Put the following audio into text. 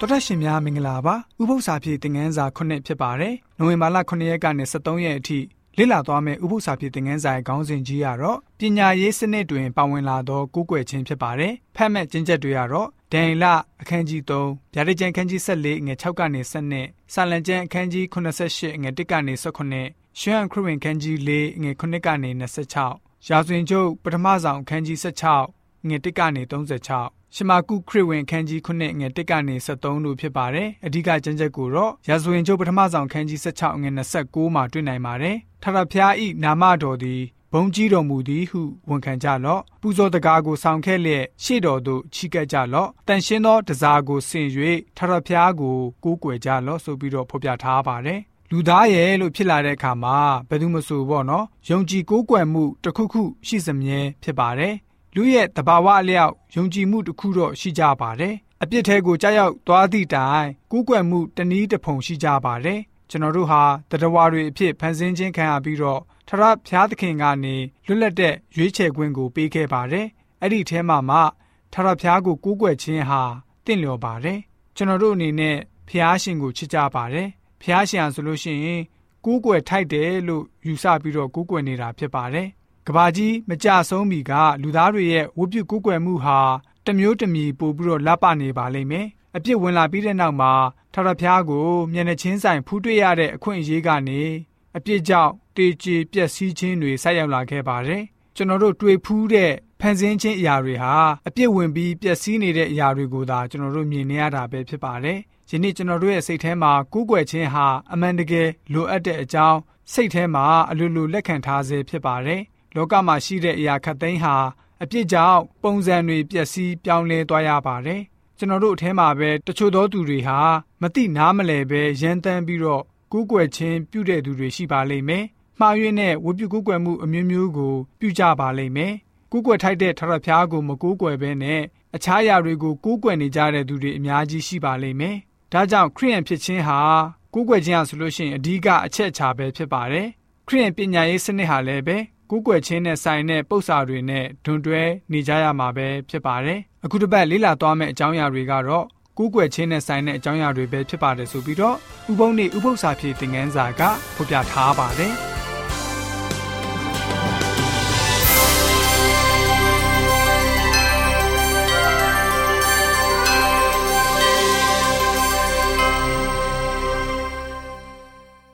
တော်တက်ရှင်များမင်္ဂလာပါဥပု္ပ္ပစာပြေသင်ငန်းစာ9ဖြစ်ပါတယ်နိုဝင်ဘာလ9ရက်ကနေ23ရက်အထိလေ့လာသွားမယ့်ဥပု္ပ္ပစာပြေသင်ငန်းစာရဲ့ခေါင်းစဉ်ကြီးကတော့ပညာရေးစနစ်တွင်ပါဝင်လာသောကိုးကွယ်ခြင်းဖြစ်ပါတယ်ဖတ်မဲ့ကျင့်ချက်တွေကတော့ဒန်လအခန်းကြီး3ဗျာဒိတ်ကျမ်းအခန်းကြီး14ငွေ6ကနေ7စာလံကျမ်းအခန်းကြီး88ငွေ1ကနေ18ရှွမ်ခရစ်ဝင်အခန်းကြီး4ငွေ9ကနေ26ရာဇဝင်ကျုပ်ပထမဆောင်အခန်းကြီး16ငွေ1ကနေ36 ရှမာကုခရစ်ဝင်ခန်းကြီး9ငွေ1ကနေ73လို့ဖြစ်ပါတယ်။အဓိကကျမ်းချက်ကိုတော့ရာဇဝင်ကျုပ်ပထမဆောင်ခန်းကြီး16ငွေ29မှာတွေ့နိုင်ပါတယ်။ထာဝရဘုရား၏နာမတော်သည်ဘုံကြီးတော်မူသည်ဟုဝန်ခံကြလော့ပူဇော်တကားကိုဆောင်ခဲ့လျက်ရှေ့တော်သို့ချီးကပ်ကြလော့တန်ရှင်းသောတစားကိုဆင်၍ထာဝရဘုရားကိုကိုးကွယ်ကြလော့ဆိုပြီးတော့ဖော်ပြထားပါတယ်လူသားရဲ့လို့ဖြစ်လာတဲ့အခါမှာဘယ်သူမဆိုပေါ့နော်ယုံကြည်ကိုးကွယ်မှုတစ်ခုခုရှိစမြဲဖြစ်ပါတယ် လူရဲ့တဘာဝအလျောက်ယုံကြည်မှုတစ်ခုတော့ရှိကြပါတယ်။အပြစ်ထဲကိုကြောက်ရောက်သွားသည့်တိုင်ကူးကွယ်မှုတနည်းတစ်ဖုံရှိကြပါတယ်။ကျွန်တော်တို့ဟာတတဝါတွေအဖြစ်ဖန်ဆင်းခြင်းခံရပြီးတော့ထရဖျားသခင်ကနေလွတ်လပ်တဲ့ရွေးချယ်ခွင့်ကိုပေးခဲ့ပါတယ်။အဲ့ဒီထဲမှာမှထရဖျားကိုကူးကွယ်ခြင်းဟာတင့်လျော်ပါတယ်။ကျွန်တော်တို့အနေနဲ့ဖျားရှင်ကိုချစ်ကြပါတယ်။ဖျားရှင်ဆိုလို့ရှိရင်ကူးကွယ်ထိုက်တယ်လို့ယူဆပြီးတော့ကူးကွယ်နေတာဖြစ်ပါတယ် ကဘာကြီးမကြဆုံးမီကလူသားတွေရဲ့ဝတ်ပြုကိုးကွယ်မှုဟာတမျိုးတမီပို့ပြီးတော့လက်ပနေပါလိမ့်မယ်။အပြစ်ဝင်လာပြီးတဲ့နောက်မှာထာဝရဘုရားကိုမျက်နှာချင်းဆိုင်ဖူးတွေ့ရတဲ့အခွင့်အရေးကနေအပြစ်ကြောင့်တေချေပျက်စီးခြင်းတွေဆက်ရောက်လာခဲ့ပါတယ်။ကျွန်တော်တို့တွေ့ဖူးတဲ့ဖန်ဆင်းခြင်းအရာတွေဟာအပြစ်ဝင်ပြီးပျက်စီးနေတဲ့အရာတွေကိုသာကျွန်တော်တို့မြင်နေရတာပဲဖြစ်ပါတယ်။ယနေ့ကျွန်တော်တို့ရဲ့စိတ်ထဲမှာကိုးကွယ်ခြင်းဟာအမှန်တကယ်လိုအပ်တဲ့အကြောင်းစိတ်ထဲမှာအလိုလိုလက်ခံထားစေဖြစ်ပါတယ်။ လောကမှာရှိတဲ့အရာခတ်သိမ်းဟာအပြစ်ကြောင့်ပုံစံတွေပျက်စီးပြောင်းလဲသွားရပါတယ်။ကျွန်တော်တို့အထဲမှာပဲတချို့သောသူတွေဟာမတိနားမလဲပဲရန်တမ်းပြီးတော့ကူးကွယ်ခြင်းပြုတဲ့သူတွေရှိပါလိမ့်မယ်။မှားယွင်းတဲ့ဝိပုကူးကွယ်မှုအမျိုးမျိုးကိုပြုကြပါလိမ့်မယ်။ကူးကွယ်ထိုက်တဲ့ထရဖျားကိုမကူးကွယ်ဘဲနဲ့အခြားအရာတွေကိုကူးကွယ်နေကြတဲ့သူတွေအများကြီးရှိပါလိမ့်မယ်။ဒါကြောင့်ခရိယန်ဖြစ်ခြင်းဟာကူးကွယ်ခြင်းဟာဆိုလို့ရှိရင်အဓိကအချက်အချာပဲဖြစ်ပါတယ်။ခရိယန်ပညာရေးစနစ်ဟာလည်းပဲ ကူးကွယ်ခြင်းနဲ့ဆိုင်တဲ့ပု္ပ္ပာတွေနဲ့ဒွန်တွဲနေကြရမှာပဲဖြစ်ပါတယ်။အခုတစ်ပတ်လေ့လာသွားမယ့်အကြောင်းအရာတွေကတော့ကူးကွယ်ခြင်းနဲ့ဆိုင်တဲ့အကြောင်းအရာတွေပဲဖြစ်ပါတယ်ဆိုပြီးတော့ဥပုံနေဥပု္ပ္ပစာဖြည့်သင်ခန်းစာကဖော်ပြထားပါတယ်။